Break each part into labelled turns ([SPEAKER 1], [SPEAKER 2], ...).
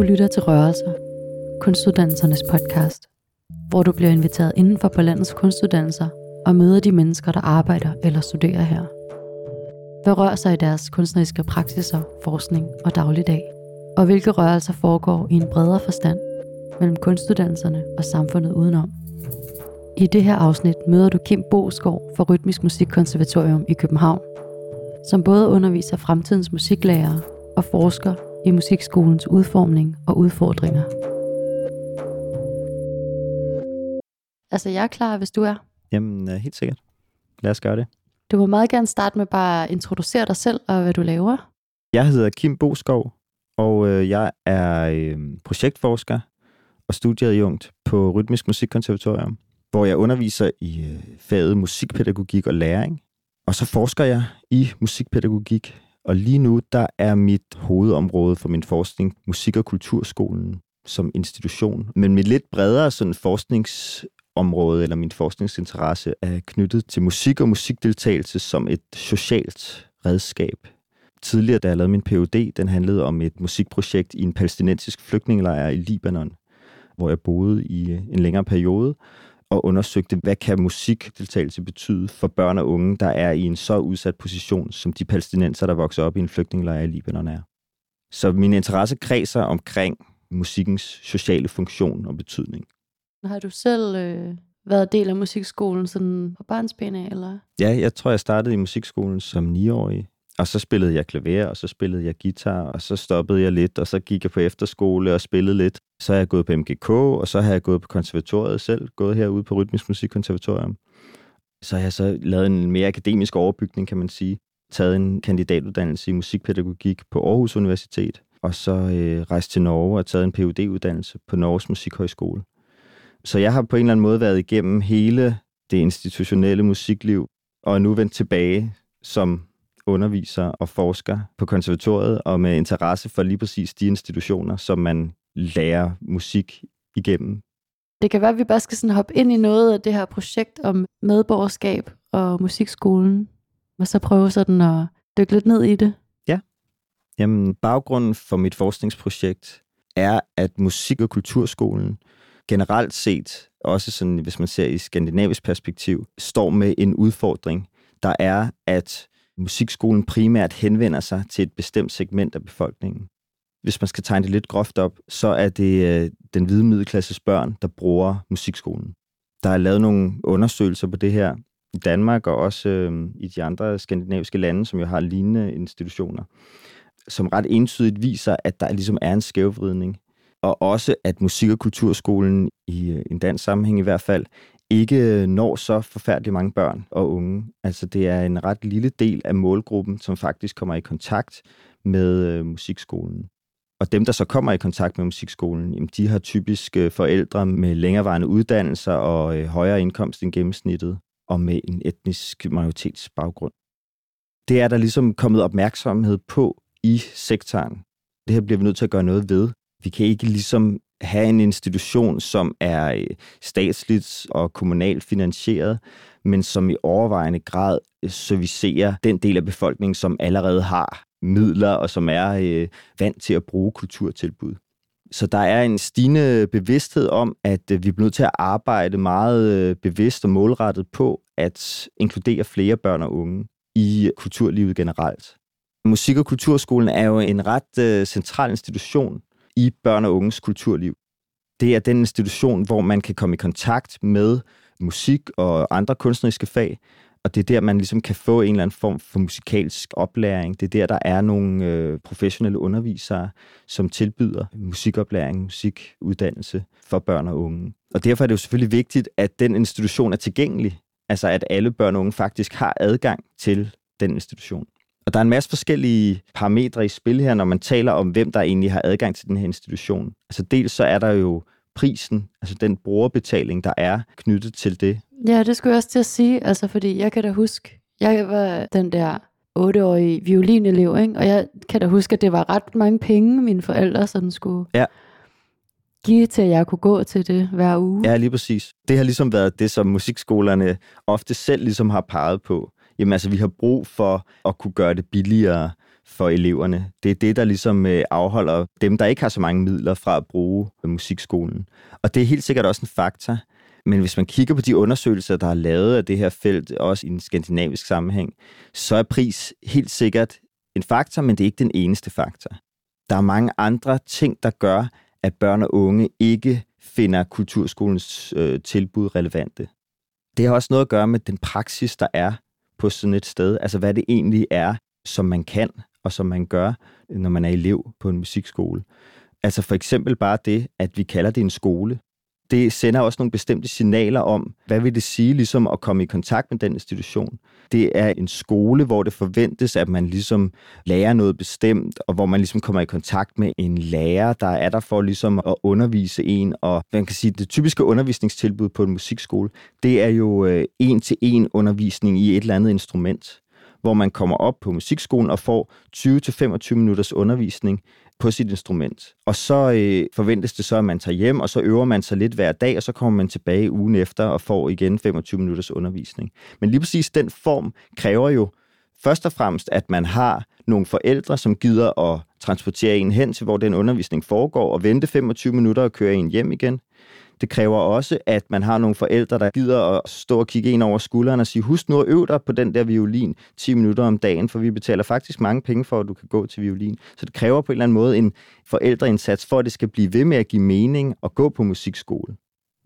[SPEAKER 1] Du lytter til Rørelser, kunstuddannelsernes podcast, hvor du bliver inviteret indenfor på landets kunstuddannelser og møder de mennesker, der arbejder eller studerer her. Hvad rører sig i deres kunstneriske praksiser, forskning og dagligdag? Og hvilke rørelser foregår i en bredere forstand mellem kunstuddannelserne og samfundet udenom? I det her afsnit møder du Kim Boskov fra Rytmisk Musikkonservatorium i København, som både underviser fremtidens musiklærere og forsker i musikskolens udformning og udfordringer. Altså, jeg er klar, hvis du er.
[SPEAKER 2] Jamen, øh, helt sikkert. Lad os gøre det.
[SPEAKER 1] Du må meget gerne starte med bare at introducere dig selv og hvad du laver.
[SPEAKER 2] Jeg hedder Kim Boskov, og øh, jeg er øh, projektforsker og studieadjunkt på Rytmisk Musikkonservatorium, hvor jeg underviser i faget musikpædagogik og læring. Og så forsker jeg i musikpædagogik, og lige nu der er mit hovedområde for min forskning musik- og kulturskolen som institution. Men mit lidt bredere sådan forskningsområde eller min forskningsinteresse er knyttet til musik og musikdeltagelse som et socialt redskab. Tidligere, da jeg lavede min Ph.D., den handlede om et musikprojekt i en palæstinensisk flygtningelejr i Libanon, hvor jeg boede i en længere periode og undersøgte, hvad kan musikdeltagelse betyde for børn og unge, der er i en så udsat position, som de palæstinenser, der vokser op i en flygtningelejr i Libanon er. Så min interesse kredser omkring musikkens sociale funktion og betydning.
[SPEAKER 1] Har du selv øh, været del af musikskolen sådan på barnsben af, eller?
[SPEAKER 2] Ja, jeg tror, jeg startede i musikskolen som 9-årig, og så spillede jeg klaver, og så spillede jeg guitar, og så stoppede jeg lidt, og så gik jeg på efterskole og spillede lidt. Så har jeg gået på MGK, og så har jeg gået på konservatoriet selv, gået herude på Rytmisk Musikkonservatorium. Så har jeg så lavet en mere akademisk overbygning, kan man sige. Taget en kandidatuddannelse i musikpædagogik på Aarhus Universitet, og så øh, rejst til Norge og taget en phd uddannelse på Norges Musikhøjskole. Så jeg har på en eller anden måde været igennem hele det institutionelle musikliv, og er nu vendt tilbage som underviser og forsker på konservatoriet, og med interesse for lige præcis de institutioner, som man lærer musik igennem.
[SPEAKER 1] Det kan være, at vi bare skal sådan hoppe ind i noget af det her projekt om medborgerskab og musikskolen, og så prøve sådan at dykke lidt ned i det.
[SPEAKER 2] Ja. Jamen, baggrunden for mit forskningsprojekt er, at musik- og kulturskolen generelt set, også sådan, hvis man ser i skandinavisk perspektiv, står med en udfordring, der er, at musikskolen primært henvender sig til et bestemt segment af befolkningen. Hvis man skal tegne det lidt groft op, så er det øh, den hvide middelklasses børn, der bruger musikskolen. Der er lavet nogle undersøgelser på det her i Danmark og også øh, i de andre skandinaviske lande, som jo har lignende institutioner, som ret entydigt viser, at der ligesom er en skævvridning. Og også, at musik- og kulturskolen, i øh, en dansk sammenhæng i hvert fald, ikke når så forfærdeligt mange børn og unge. Altså det er en ret lille del af målgruppen, som faktisk kommer i kontakt med øh, musikskolen. Og dem, der så kommer i kontakt med musikskolen, jamen, de har typisk øh, forældre med længerevarende uddannelser og øh, højere indkomst end gennemsnittet, og med en etnisk majoritetsbaggrund. Det er der ligesom kommet opmærksomhed på i sektoren. Det her bliver vi nødt til at gøre noget ved. Vi kan ikke ligesom have en institution, som er øh, statsligt og kommunalt finansieret, men som i overvejende grad øh, servicerer den del af befolkningen, som allerede har midler og som er øh, vant til at bruge kulturtilbud. Så der er en stigende bevidsthed om, at øh, vi bliver nødt til at arbejde meget bevidst og målrettet på at inkludere flere børn og unge i kulturlivet generelt. Musik- og Kulturskolen er jo en ret øh, central institution i børn og unges kulturliv. Det er den institution, hvor man kan komme i kontakt med musik og andre kunstneriske fag, og det er der, man ligesom kan få en eller anden form for musikalsk oplæring. Det er der, der er nogle øh, professionelle undervisere, som tilbyder musikoplæring, musikuddannelse for børn og unge. Og derfor er det jo selvfølgelig vigtigt, at den institution er tilgængelig. Altså at alle børn og unge faktisk har adgang til den institution. Og der er en masse forskellige parametre i spil her, når man taler om, hvem der egentlig har adgang til den her institution. Altså dels så er der jo prisen, altså den brugerbetaling, der er knyttet til det.
[SPEAKER 1] Ja, det skulle jeg også til at sige, altså fordi jeg kan da huske, jeg var den der otteårige violinelev, ikke? og jeg kan da huske, at det var ret mange penge, mine forældre sådan skulle
[SPEAKER 2] ja.
[SPEAKER 1] give til, at jeg kunne gå til det hver uge.
[SPEAKER 2] Ja, lige præcis. Det har ligesom været det, som musikskolerne ofte selv ligesom har peget på jamen altså, vi har brug for at kunne gøre det billigere for eleverne. Det er det, der ligesom øh, afholder dem, der ikke har så mange midler fra at bruge øh, musikskolen. Og det er helt sikkert også en faktor. Men hvis man kigger på de undersøgelser, der er lavet af det her felt, også i en skandinavisk sammenhæng, så er pris helt sikkert en faktor, men det er ikke den eneste faktor. Der er mange andre ting, der gør, at børn og unge ikke finder kulturskolens øh, tilbud relevante. Det har også noget at gøre med den praksis, der er på sådan et sted. Altså hvad det egentlig er, som man kan og som man gør, når man er elev på en musikskole. Altså for eksempel bare det, at vi kalder det en skole det sender også nogle bestemte signaler om, hvad vil det sige ligesom at komme i kontakt med den institution. Det er en skole, hvor det forventes, at man ligesom lærer noget bestemt, og hvor man ligesom kommer i kontakt med en lærer, der er der for ligesom at undervise en. Og man kan sige, det typiske undervisningstilbud på en musikskole, det er jo øh, en-til-en undervisning i et eller andet instrument hvor man kommer op på musikskolen og får 20-25 minutters undervisning på sit instrument. Og så øh, forventes det så, at man tager hjem, og så øver man sig lidt hver dag, og så kommer man tilbage ugen efter og får igen 25 minutters undervisning. Men lige præcis den form kræver jo først og fremmest, at man har nogle forældre, som gider at transportere en hen til, hvor den undervisning foregår, og vente 25 minutter og køre en hjem igen. Det kræver også, at man har nogle forældre, der gider at stå og kigge en over skulderen og sige, husk nu at øve dig på den der violin 10 minutter om dagen, for vi betaler faktisk mange penge for, at du kan gå til violin. Så det kræver på en eller anden måde en forældreindsats, for at det skal blive ved med at give mening at gå på musikskole.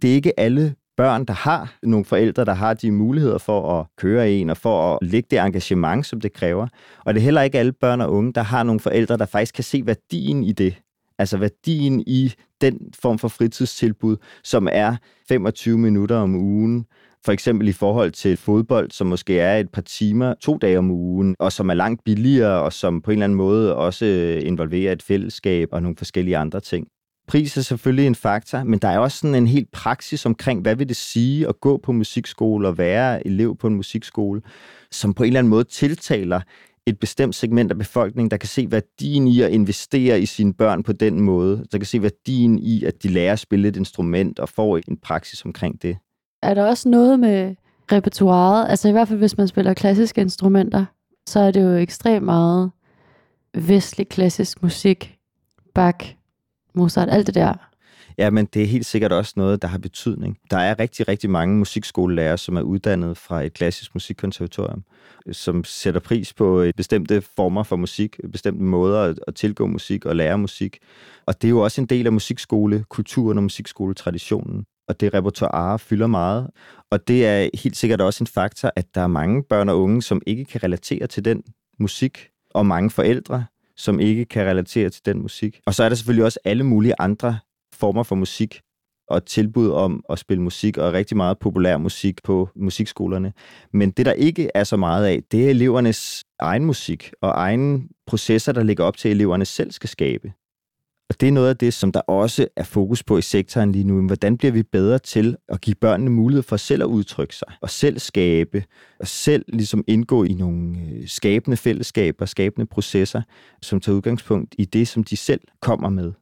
[SPEAKER 2] Det er ikke alle børn, der har nogle forældre, der har de muligheder for at køre en og for at lægge det engagement, som det kræver. Og det er heller ikke alle børn og unge, der har nogle forældre, der faktisk kan se værdien i det. Altså værdien i den form for fritidstilbud, som er 25 minutter om ugen, for eksempel i forhold til fodbold, som måske er et par timer, to dage om ugen, og som er langt billigere, og som på en eller anden måde også øh, involverer et fællesskab og nogle forskellige andre ting. Pris er selvfølgelig en faktor, men der er også sådan en helt praksis omkring, hvad vil det sige at gå på musikskole og være elev på en musikskole, som på en eller anden måde tiltaler et bestemt segment af befolkningen, der kan se værdien i at investere i sine børn på den måde. Der kan se værdien i, at de lærer at spille et instrument og får en praksis omkring det.
[SPEAKER 1] Er der også noget med repertoiret? Altså i hvert fald, hvis man spiller klassiske instrumenter, så er det jo ekstremt meget vestlig klassisk musik, Bach, Mozart, alt det der.
[SPEAKER 2] Ja, men det er helt sikkert også noget, der har betydning. Der er rigtig, rigtig mange musikskolelærer, som er uddannet fra et klassisk musikkonservatorium, som sætter pris på øh, bestemte former for musik, bestemte måder at tilgå musik og lære musik. Og det er jo også en del af musikskolekulturen og musikskoletraditionen og det repertoire fylder meget. Og det er helt sikkert også en faktor, at der er mange børn og unge, som ikke kan relatere til den musik, og mange forældre, som ikke kan relatere til den musik. Og så er der selvfølgelig også alle mulige andre former for musik og tilbud om at spille musik og rigtig meget populær musik på musikskolerne. Men det, der ikke er så meget af, det er elevernes egen musik og egen processer, der ligger op til, at eleverne selv skal skabe. Og det er noget af det, som der også er fokus på i sektoren lige nu. Hvordan bliver vi bedre til at give børnene mulighed for selv at udtrykke sig, og selv skabe, og selv ligesom indgå i nogle øh, skabende fællesskaber, skabende processer, som tager udgangspunkt i det, som de selv kommer med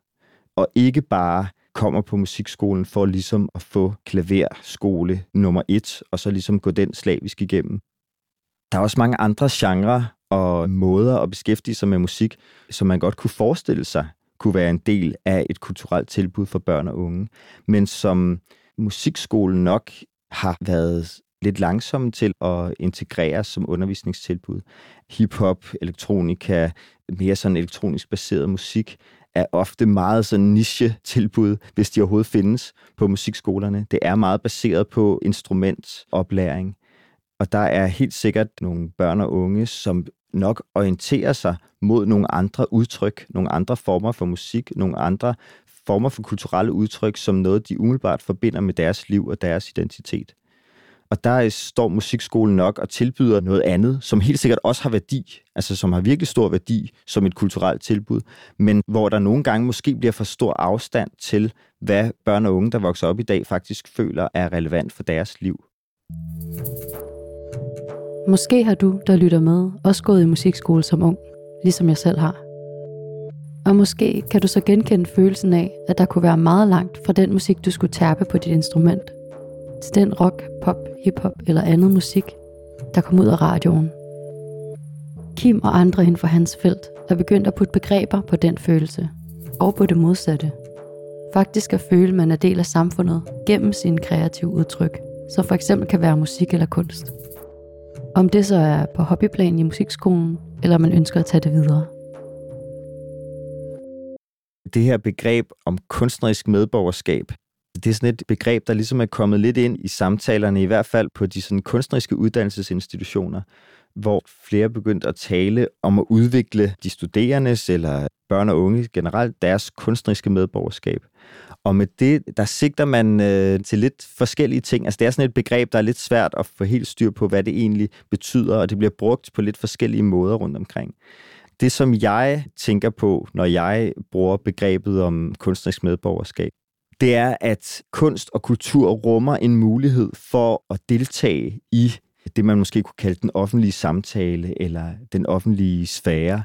[SPEAKER 2] og ikke bare kommer på musikskolen for ligesom at få klaverskole nummer et, og så ligesom gå den slavisk igennem. Der er også mange andre genrer og måder at beskæftige sig med musik, som man godt kunne forestille sig kunne være en del af et kulturelt tilbud for børn og unge, men som musikskolen nok har været lidt langsomme til at integrere som undervisningstilbud. Hip-hop, elektronika, mere sådan elektronisk baseret musik er ofte meget sådan niche-tilbud, hvis de overhovedet findes på musikskolerne. Det er meget baseret på instrumentoplæring. Og der er helt sikkert nogle børn og unge, som nok orienterer sig mod nogle andre udtryk, nogle andre former for musik, nogle andre former for kulturelle udtryk, som noget, de umiddelbart forbinder med deres liv og deres identitet. Og der står musikskolen nok og tilbyder noget andet, som helt sikkert også har værdi, altså som har virkelig stor værdi som et kulturelt tilbud, men hvor der nogle gange måske bliver for stor afstand til, hvad børn og unge, der vokser op i dag, faktisk føler er relevant for deres liv.
[SPEAKER 1] Måske har du, der lytter med, også gået i musikskole som ung, ligesom jeg selv har. Og måske kan du så genkende følelsen af, at der kunne være meget langt fra den musik, du skulle tærpe på dit instrument – til den rock, pop, hiphop eller andet musik, der kom ud af radioen. Kim og andre inden for hans felt er begyndt at putte begreber på den følelse, og på det modsatte. Faktisk at føle, man er del af samfundet gennem sine kreative udtryk, som for eksempel kan være musik eller kunst. Om det så er på hobbyplan i musikskolen, eller man ønsker at tage det videre.
[SPEAKER 2] Det her begreb om kunstnerisk medborgerskab, det er sådan et begreb, der ligesom er kommet lidt ind i samtalerne, i hvert fald på de sådan kunstneriske uddannelsesinstitutioner, hvor flere begyndte at tale om at udvikle de studerendes eller børn og unge generelt deres kunstneriske medborgerskab. Og med det, der sigter man øh, til lidt forskellige ting. Altså det er sådan et begreb, der er lidt svært at få helt styr på, hvad det egentlig betyder, og det bliver brugt på lidt forskellige måder rundt omkring. Det, som jeg tænker på, når jeg bruger begrebet om kunstnerisk medborgerskab, det er, at kunst og kultur rummer en mulighed for at deltage i det, man måske kunne kalde den offentlige samtale eller den offentlige sfære.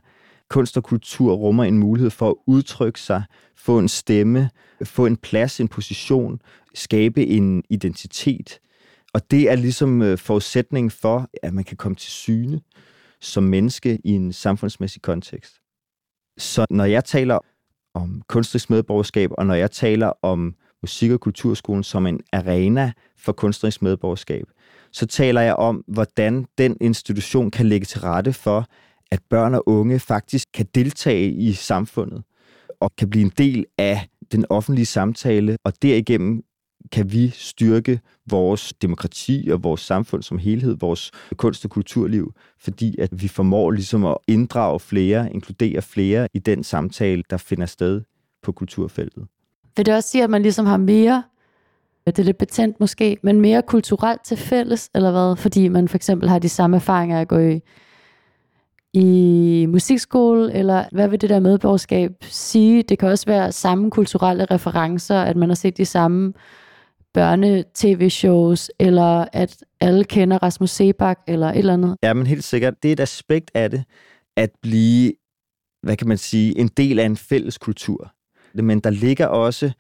[SPEAKER 2] Kunst og kultur rummer en mulighed for at udtrykke sig, få en stemme, få en plads, en position, skabe en identitet. Og det er ligesom øh, forudsætningen forudsætning for, at man kan komme til syne som menneske i en samfundsmæssig kontekst. Så når jeg taler om kunstnerisk medborgerskab, og når jeg taler om musik- og kulturskolen som en arena for kunstnerisk medborgerskab, så taler jeg om, hvordan den institution kan lægge til rette for, at børn og unge faktisk kan deltage i samfundet og kan blive en del af den offentlige samtale, og derigennem kan vi styrke vores demokrati og vores samfund som helhed, vores kunst- og kulturliv, fordi at vi formår ligesom at inddrage flere, inkludere flere i den samtale, der finder sted på kulturfeltet.
[SPEAKER 1] Vil det også sige, at man ligesom har mere, øh, det er lidt betændt måske, men mere kulturelt til fælles, eller hvad? Fordi man for eksempel har de samme erfaringer at gå i, i musikskole, eller hvad vil det der medborgerskab sige? Det kan også være samme kulturelle referencer, at man har set de samme børne-tv-shows, eller at alle kender Rasmus Sebak, eller et eller andet.
[SPEAKER 2] Ja, men helt sikkert. Det er et aspekt af det, at blive, hvad kan man sige, en del af en fælles kultur. Men der ligger også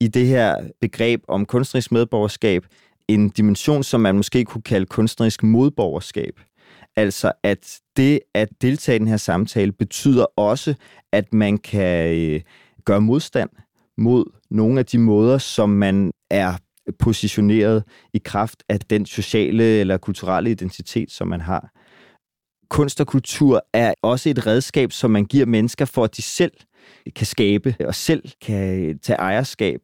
[SPEAKER 2] i det her begreb om kunstnerisk medborgerskab en dimension, som man måske kunne kalde kunstnerisk modborgerskab. Altså at det at deltage i den her samtale betyder også, at man kan øh, gøre modstand mod nogle af de måder, som man er positioneret i kraft af den sociale eller kulturelle identitet, som man har. Kunst og kultur er også et redskab, som man giver mennesker for, at de selv kan skabe og selv kan tage ejerskab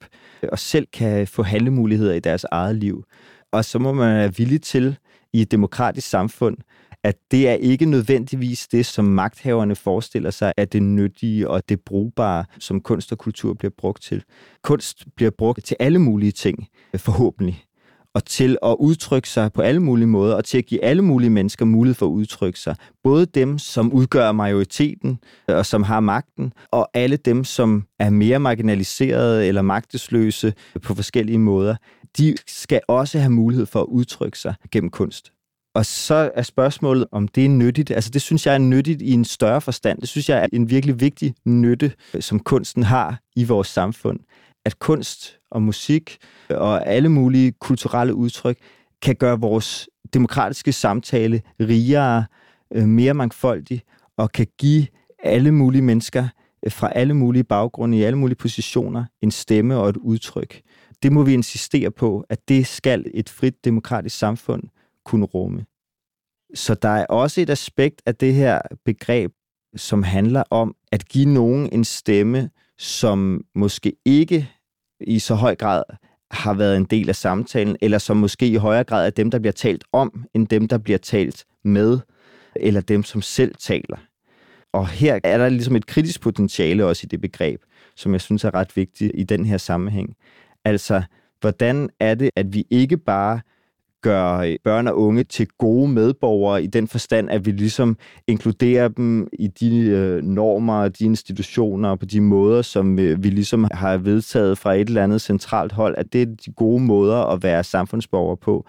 [SPEAKER 2] og selv kan få handlemuligheder i deres eget liv. Og så må man være villig til i et demokratisk samfund, at det er ikke nødvendigvis det, som magthaverne forestiller sig, at det nyttige og det brugbare, som kunst og kultur bliver brugt til. Kunst bliver brugt til alle mulige ting, forhåbentlig og til at udtrykke sig på alle mulige måder, og til at give alle mulige mennesker mulighed for at udtrykke sig. Både dem, som udgør majoriteten, øh, og som har magten, og alle dem, som er mere marginaliserede eller magtesløse på forskellige måder. De skal også have mulighed for at udtrykke sig gennem kunst. Og så er spørgsmålet, om det er nyttigt. Altså det synes jeg er nyttigt i en større forstand. Det synes jeg er en virkelig vigtig nytte, øh, som kunsten har i vores samfund. At kunst og musik øh, og alle mulige kulturelle udtryk kan gøre vores demokratiske samtale rigere, øh, mere mangfoldig og kan give alle mulige mennesker fra alle mulige baggrunde, i alle mulige positioner, en stemme og et udtryk. Det må vi insistere på, at det skal et frit demokratisk samfund kunne rumme. Så der er også et aspekt af det her begreb, som handler om at give nogen en stemme, som måske ikke i så høj grad har været en del af samtalen, eller som måske i højere grad er dem, der bliver talt om, end dem, der bliver talt med, eller dem, som selv taler. Og her er der ligesom et kritisk potentiale også i det begreb, som jeg synes er ret vigtigt i den her sammenhæng. Altså, hvordan er det, at vi ikke bare gør øh, børn og unge til gode medborgere i den forstand, at vi ligesom inkluderer dem i de øh, normer og de institutioner på de måder, som øh, vi ligesom har vedtaget fra et eller andet centralt hold, at det er de gode måder at være samfundsborger på.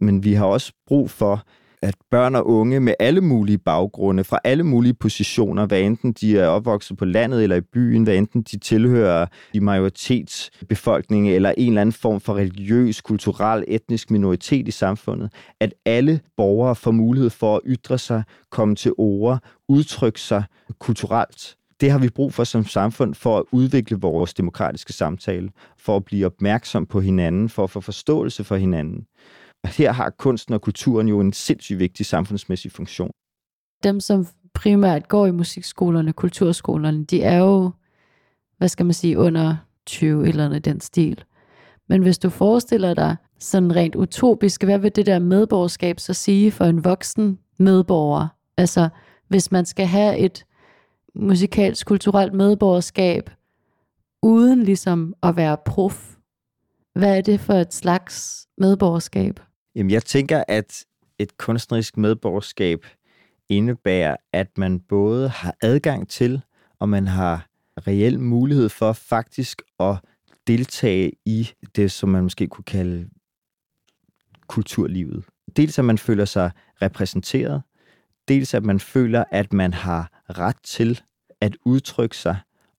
[SPEAKER 2] Men vi har også brug for at børn og unge med alle mulige baggrunde, fra alle mulige positioner, hvad enten de er opvokset på landet eller i byen, hvad enten de tilhører i majoritetsbefolkningen eller en eller anden form for religiøs, kulturel, etnisk minoritet i samfundet, at alle borgere får mulighed for at ytre sig, komme til ord, udtrykke sig kulturelt. Det har vi brug for som samfund for at udvikle vores demokratiske samtale, for at blive opmærksom på hinanden, for at få forståelse for hinanden. Her har kunsten og kulturen jo en sindssygt vigtig samfundsmæssig funktion.
[SPEAKER 1] Dem, som primært går i musikskolerne, kulturskolerne, de er jo, hvad skal man sige, under 20 eller andet den stil. Men hvis du forestiller dig sådan rent utopisk, hvad vil det der medborgerskab så sige for en voksen medborger? Altså, hvis man skal have et musikalsk, kulturelt medborgerskab, uden ligesom at være prof, hvad er det for et slags medborgerskab?
[SPEAKER 2] Jamen, jeg tænker, at et kunstnerisk medborgerskab indebærer, at man både har adgang til, og man har reel mulighed for faktisk at deltage i det, som man måske kunne kalde kulturlivet. Dels at man føler sig repræsenteret, dels at man føler, at man har ret til at udtrykke sig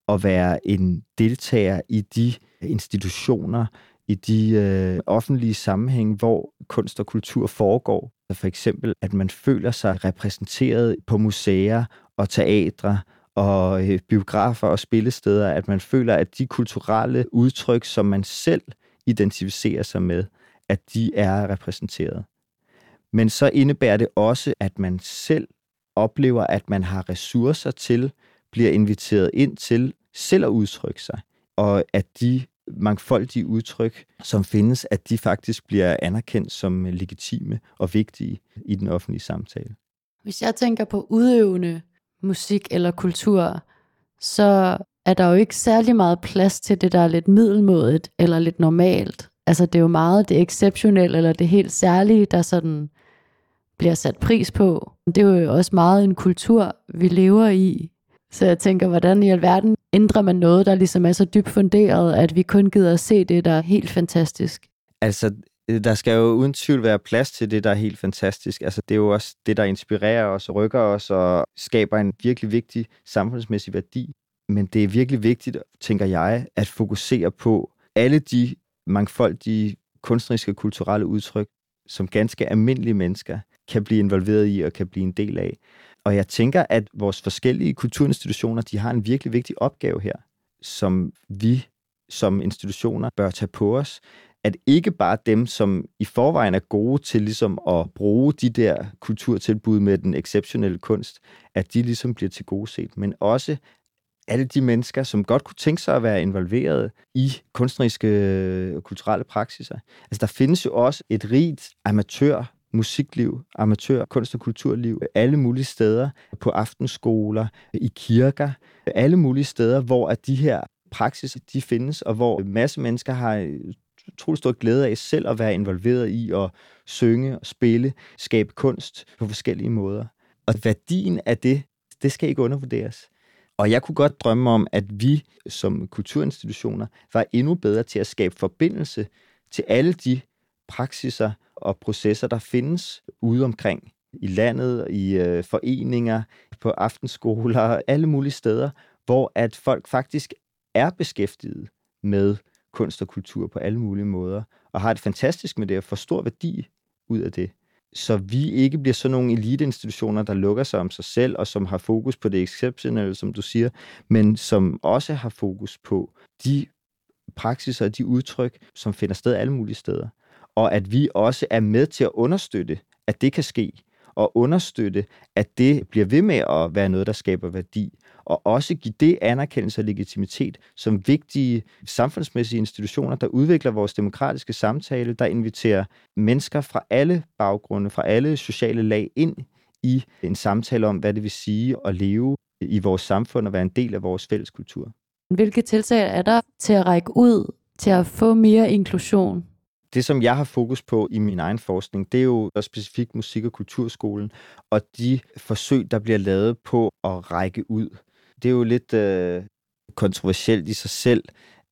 [SPEAKER 2] og være en deltager i de institutioner, i de øh, offentlige sammenhænge, hvor kunst og kultur foregår. For eksempel, at man føler sig repræsenteret på museer og teatre og øh, biografer og spillesteder, at man føler, at de kulturelle udtryk, som man selv identificerer sig med, at de er repræsenteret. Men så indebærer det også, at man selv oplever, at man har ressourcer til, bliver inviteret ind til selv at udtrykke sig, og at de mangfoldige udtryk, som findes, at de faktisk bliver anerkendt som legitime og vigtige i den offentlige samtale.
[SPEAKER 1] Hvis jeg tænker på udøvende musik eller kultur, så er der jo ikke særlig meget plads til det, der er lidt middelmådet eller lidt normalt. Altså det er jo meget det exceptionelle eller det helt særlige, der sådan bliver sat pris på. Det er jo også meget en kultur, vi lever i. Så jeg tænker, hvordan i alverden ændrer man noget, der ligesom er så dybt funderet, at vi kun gider at se det, der er helt fantastisk?
[SPEAKER 2] Altså, øh, der skal jo uden tvivl være plads til det, der er helt fantastisk. Altså, det er jo også det, der inspirerer os og rykker os og skaber en virkelig vigtig samfundsmæssig værdi. Men det er virkelig vigtigt, tænker jeg, at fokusere på alle de mangfoldige kunstneriske og kulturelle udtryk, som ganske almindelige mennesker kan blive involveret i og kan blive en del af. Og jeg tænker, at vores forskellige kulturinstitutioner, de har en virkelig vigtig opgave her, som vi som institutioner bør tage på os. At ikke bare dem, som i forvejen er gode til ligesom at bruge de der kulturtilbud med den exceptionelle kunst, at de ligesom bliver til gode set, men også alle de mennesker, som godt kunne tænke sig at være involveret i kunstneriske og kulturelle praksiser. Altså, der findes jo også et rigt amatør musikliv, amatør, kunst- og kulturliv, alle mulige steder, på aftenskoler, i kirker, alle mulige steder, hvor at de her praksis, de findes, og hvor masse mennesker har øh, utrolig stor glæde af selv at være involveret i at synge og spille, skabe kunst på forskellige måder. Og værdien af det, det skal ikke undervurderes. Og jeg kunne godt drømme om, at vi som kulturinstitutioner var endnu bedre til at skabe forbindelse til alle de praksiser og processer, der findes ude omkring i landet, i øh, foreninger, på aftenskoler, alle mulige steder, hvor at folk faktisk er beskæftiget med kunst og kultur på alle mulige måder, og har det fantastisk med det, og får stor værdi ud af det. Så vi ikke bliver sådan nogle eliteinstitutioner, der lukker sig om sig selv, og som har fokus på det exceptionelle, som du siger, men som også har fokus på de praksiser og de udtryk, som finder sted alle mulige steder og at vi også er med til at understøtte, at det kan ske, og understøtte, at det bliver ved med at være noget, der skaber værdi, og også give det anerkendelse og legitimitet som vigtige samfundsmæssige institutioner, der udvikler vores demokratiske samtale, der inviterer mennesker fra alle baggrunde, fra alle sociale lag ind i en samtale om, hvad det vil sige at leve i vores samfund og være en del af vores fælles kultur.
[SPEAKER 1] Hvilke tiltag er der til at række ud, til at få mere inklusion
[SPEAKER 2] det, som jeg har fokus på i min egen forskning, det er jo specifikt musik- og kulturskolen, og de forsøg, der bliver lavet på at række ud. Det er jo lidt øh, kontroversielt i sig selv,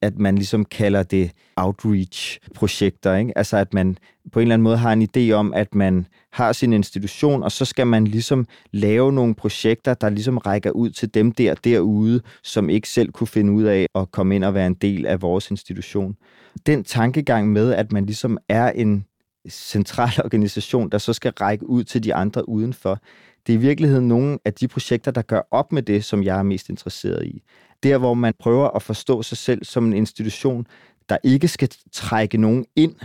[SPEAKER 2] at man ligesom kalder det outreach-projekter. Ikke? Altså at man på en eller anden måde har en idé om, at man har sin institution, og så skal man ligesom lave nogle projekter, der ligesom rækker ud til dem der derude, som ikke selv kunne finde ud af at komme ind og være en del af vores institution. Den tankegang med, at man ligesom er en central organisation, der så skal række ud til de andre udenfor, det er i virkeligheden nogle af de projekter, der gør op med det, som jeg er mest interesseret i. Der, hvor man prøver at forstå sig selv som en institution, der ikke skal trække nogen ind,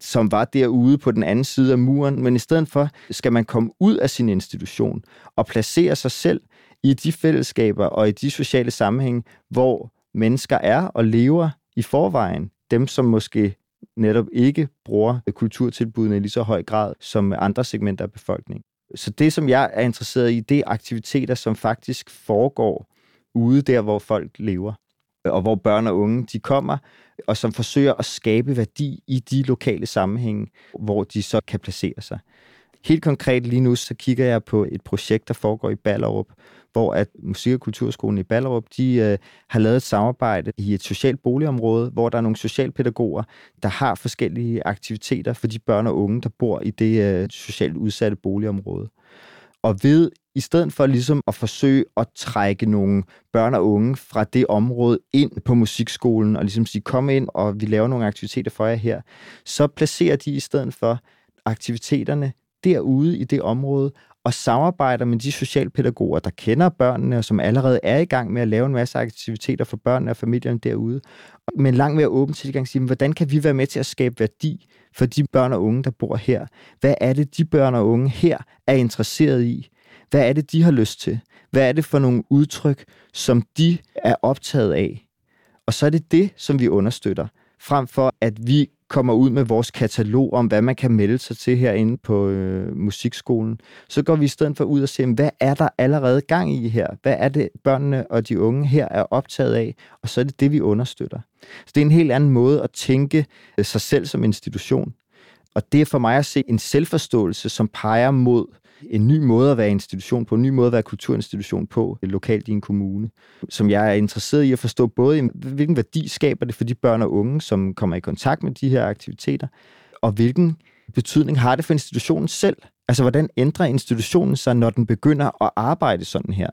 [SPEAKER 2] som var derude på den anden side af muren, men i stedet for skal man komme ud af sin institution og placere sig selv i de fællesskaber og i de sociale sammenhænge, hvor mennesker er og lever i forvejen. Dem, som måske netop ikke bruger kulturtilbudene i lige så høj grad som andre segmenter af befolkningen. Så det, som jeg er interesseret i, det er aktiviteter, som faktisk foregår ude der, hvor folk lever, og hvor børn og unge de kommer, og som forsøger at skabe værdi i de lokale sammenhænge, hvor de så kan placere sig. Helt konkret lige nu, så kigger jeg på et projekt, der foregår i Ballerup, hvor at Musik- og Kulturskolen i Ballerup, de øh, har lavet et samarbejde i et socialt boligområde, hvor der er nogle socialpædagoger, der har forskellige aktiviteter for de børn og unge, der bor i det øh, socialt udsatte boligområde. Og ved i stedet for ligesom at forsøge at trække nogle børn og unge fra det område ind på musikskolen, og ligesom sige, kom ind, og vi laver nogle aktiviteter for jer her, så placerer de i stedet for aktiviteterne derude i det område, og samarbejder med de socialpædagoger, der kender børnene, og som allerede er i gang med at lave en masse aktiviteter for børnene og familierne derude. Men langt mere åben tilgang sige, hvordan kan vi være med til at skabe værdi for de børn og unge, der bor her? Hvad er det, de børn og unge her er interesseret i? Hvad er det, de har lyst til? Hvad er det for nogle udtryk, som de er optaget af? Og så er det det, som vi understøtter, frem for at vi kommer ud med vores katalog om, hvad man kan melde sig til herinde på øh, musikskolen. Så går vi i stedet for ud og ser, hvad er der allerede gang i her? Hvad er det, børnene og de unge her er optaget af? Og så er det det, vi understøtter. Så det er en helt anden måde at tænke øh, sig selv som institution. Og det er for mig at se en selvforståelse, som peger mod en ny måde at være institution på, en ny måde at være kulturinstitution på øh, lokalt i en kommune, som jeg er interesseret i at forstå både, i, hvilken værdi skaber det for de børn og unge, som kommer i kontakt med de her aktiviteter, og hvilken betydning har det for institutionen selv? Altså, hvordan ændrer institutionen sig, når den begynder at arbejde sådan her?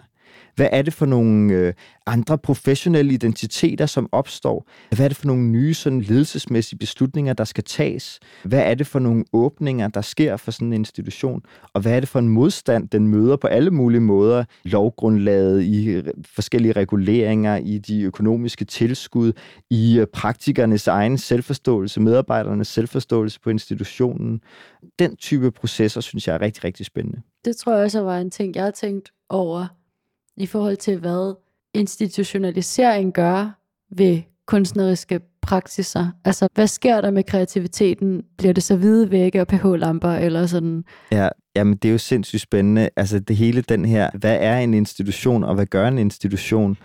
[SPEAKER 2] Hvad er det for nogle øh, andre professionelle identiteter, som opstår? Hvad er det for nogle nye sådan, ledelsesmæssige beslutninger, der skal tages? Hvad er det for nogle åbninger, der sker for sådan en institution? Og hvad er det for en modstand, den møder på alle mulige måder? Lovgrundlaget, i øh, forskellige reguleringer, i de økonomiske tilskud, i øh, praktikernes egen selvforståelse, medarbejdernes selvforståelse på institutionen. Den type processer, synes jeg er rigtig, rigtig spændende.
[SPEAKER 1] Det tror jeg også var en ting, jeg har tænkt over i forhold til, hvad institutionalisering gør ved kunstneriske praksiser. Altså, hvad sker der med kreativiteten? Bliver det så hvide vægge og pH-lamper, eller sådan?
[SPEAKER 2] Ja, jamen det er jo sindssygt spændende. Altså, det hele den her, hvad er en institution, og hvad gør en institution?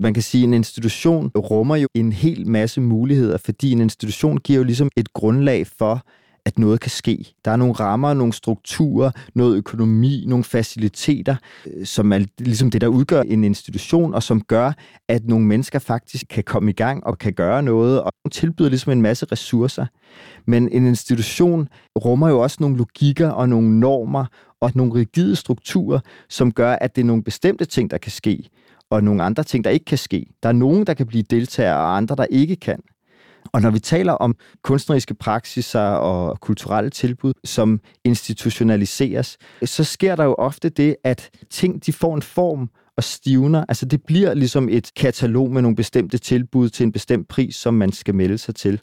[SPEAKER 2] Man kan sige, at en institution rummer jo en hel masse muligheder, fordi en institution giver jo ligesom et grundlag for, at noget kan ske. Der er nogle rammer, nogle strukturer, noget økonomi, nogle faciliteter, øh, som er ligesom det, der udgør en institution, og som gør, at nogle mennesker faktisk kan komme i gang og kan gøre noget, og tilbyder ligesom en masse ressourcer. Men en institution rummer jo også nogle logikker og nogle normer og nogle rigide strukturer, som gør, at det er nogle bestemte ting, der kan ske, og nogle andre ting, der ikke kan ske. Der er nogen, der kan blive deltagere, og andre, der ikke kan. Og når vi taler om kunstneriske praksiser og kulturelle tilbud, som institutionaliseres, så sker der jo ofte det, at ting de får en form og stivner. Altså det bliver ligesom et katalog med nogle bestemte tilbud til en bestemt pris, som man skal melde sig til.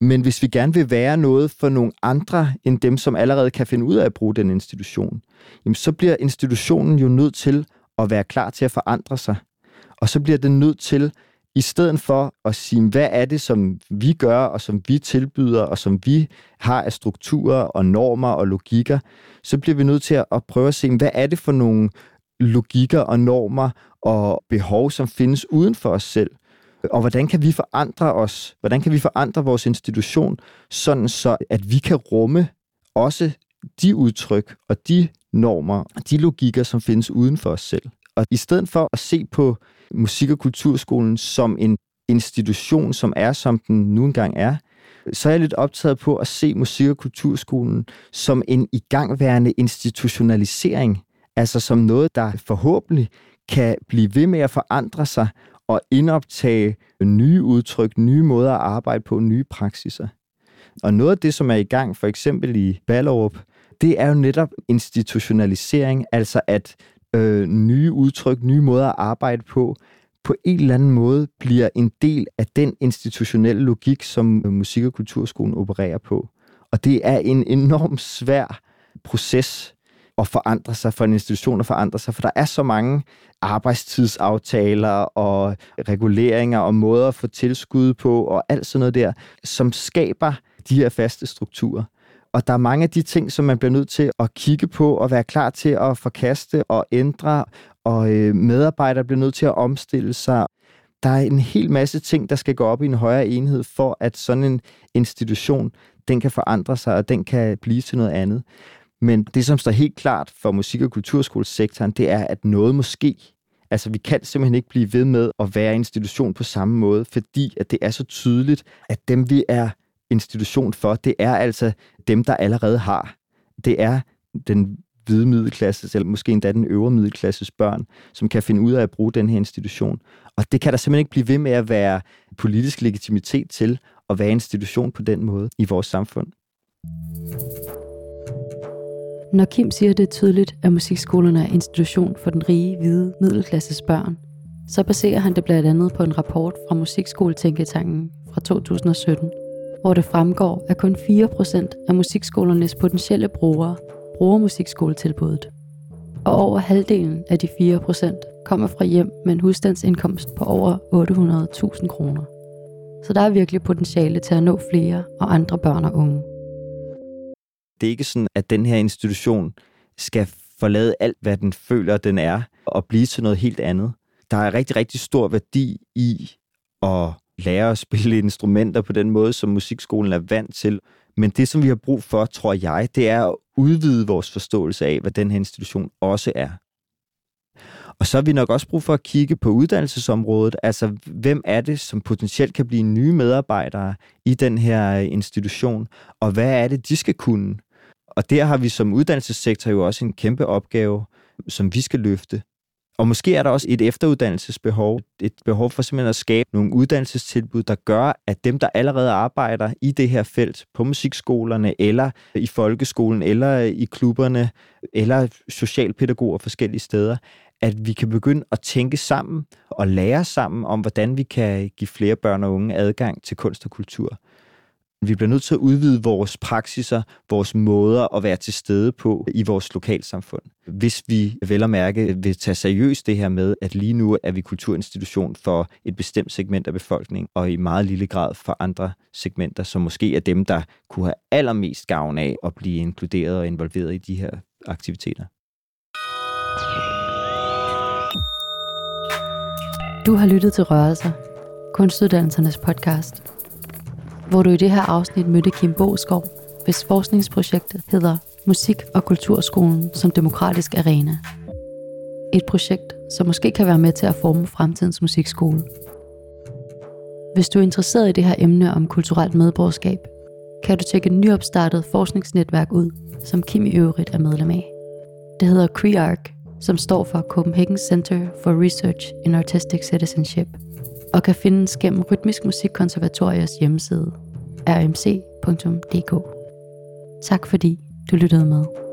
[SPEAKER 2] Men hvis vi gerne vil være noget for nogle andre end dem, som allerede kan finde ud af at bruge den institution, jamen så bliver institutionen jo nødt til at være klar til at forandre sig. Og så bliver den nødt til i stedet for at sige, hvad er det, som vi gør, og som vi tilbyder, og som vi har af strukturer og normer og logikker, så bliver vi nødt til at prøve at se, hvad er det for nogle logikker og normer og behov, som findes uden for os selv. Og hvordan kan vi forandre os? Hvordan kan vi forandre vores institution, sådan så at vi kan rumme også de udtryk og de normer og de logikker, som findes uden for os selv. Og i stedet for at se på musik- og kulturskolen som en institution, som er, som den nu engang er, så er jeg lidt optaget på at se musik- og kulturskolen som en igangværende institutionalisering, altså som noget, der forhåbentlig kan blive ved med at forandre sig og indoptage nye udtryk, nye måder at arbejde på, nye praksiser. Og noget af det, som er i gang, for eksempel i Ballerup, det er jo netop institutionalisering, altså at øh, nye udtryk, nye måder at arbejde på, på en eller anden måde bliver en del af den institutionelle logik, som øh, musik- og kulturskolen opererer på. Og det er en enormt svær proces at forandre sig, for en institution at forandre sig, for der er så mange arbejdstidsaftaler og reguleringer og måder at få tilskud på og alt sådan noget der, som skaber de her faste strukturer. Og der er mange af de ting, som man bliver nødt til at kigge på og være klar til at forkaste og ændre, og øh, medarbejdere bliver nødt til at omstille sig. Der er en hel masse ting, der skal gå op i en højere enhed, for at sådan en institution, den kan forandre sig, og den kan blive til noget andet. Men det, som står helt klart for musik- og kulturskolesektoren, det er, at noget måske Altså, vi kan simpelthen ikke blive ved med at være institution på samme måde, fordi at det er så tydeligt, at dem, vi er institution for, det er altså dem, der allerede har. Det er den hvide middelklasse, eller måske endda den øvre middelklasses børn, som kan finde ud af at bruge den her institution. Og det kan der simpelthen ikke blive ved med at være politisk legitimitet til at være institution på den måde i vores samfund.
[SPEAKER 1] Når Kim siger, det er tydeligt, at musikskolerne er institution for den rige, hvide middelklasses børn, så baserer han det blandt andet på en rapport fra Musikskoletænketanken fra 2017, hvor det fremgår, at kun 4% af musikskolernes potentielle brugere bruger musikskoletilbuddet. Og over halvdelen af de 4% kommer fra hjem med en husstandsindkomst på over 800.000 kroner. Så der er virkelig potentiale til at nå flere og andre børn og unge.
[SPEAKER 2] Det er ikke sådan, at den her institution skal forlade alt, hvad den føler, den er, og blive til noget helt andet. Der er rigtig, rigtig stor værdi i at lære at spille instrumenter på den måde, som musikskolen er vant til. Men det, som vi har brug for, tror jeg, det er at udvide vores forståelse af, hvad den her institution også er. Og så har vi nok også brug for at kigge på uddannelsesområdet. Altså, hvem er det, som potentielt kan blive nye medarbejdere i den her øh, institution, og hvad er det, de skal kunne? Og der har vi som uddannelsessektor jo også en kæmpe opgave, som vi skal løfte. Og måske er der også et efteruddannelsesbehov, et behov for simpelthen at skabe nogle uddannelsestilbud, der gør, at dem, der allerede arbejder i det her felt, på musikskolerne, eller i folkeskolen, eller i klubberne, eller socialpædagoger forskellige steder, at vi kan begynde at tænke sammen og lære sammen om, hvordan vi kan give flere børn og unge adgang til kunst og kultur. Vi bliver nødt til at udvide vores praksiser, vores måder at være til stede på i vores lokalsamfund. Hvis vi vel og mærke vil tage seriøst det her med, at lige nu er vi kulturinstitution for et bestemt segment af befolkningen, og i meget lille grad for andre segmenter, som måske er dem, der kunne have allermest gavn af at blive inkluderet og involveret i de her aktiviteter.
[SPEAKER 1] Du har lyttet til Rørelser, kunstuddannelsernes podcast hvor du i det her afsnit mødte Kim Boskov, hvis forskningsprojektet hedder Musik- og Kulturskolen som demokratisk arena. Et projekt, som måske kan være med til at forme fremtidens musikskole. Hvis du er interesseret i det her emne om kulturelt medborgerskab, kan du tjekke et nyopstartet forskningsnetværk ud, som Kim i øvrigt er medlem af. Det hedder CREARC, som står for Copenhagen Center for Research in Artistic Citizenship – og kan findes gennem Rytmisk Musikkonservatoriets hjemmeside rmc.dk. Tak fordi du lyttede med.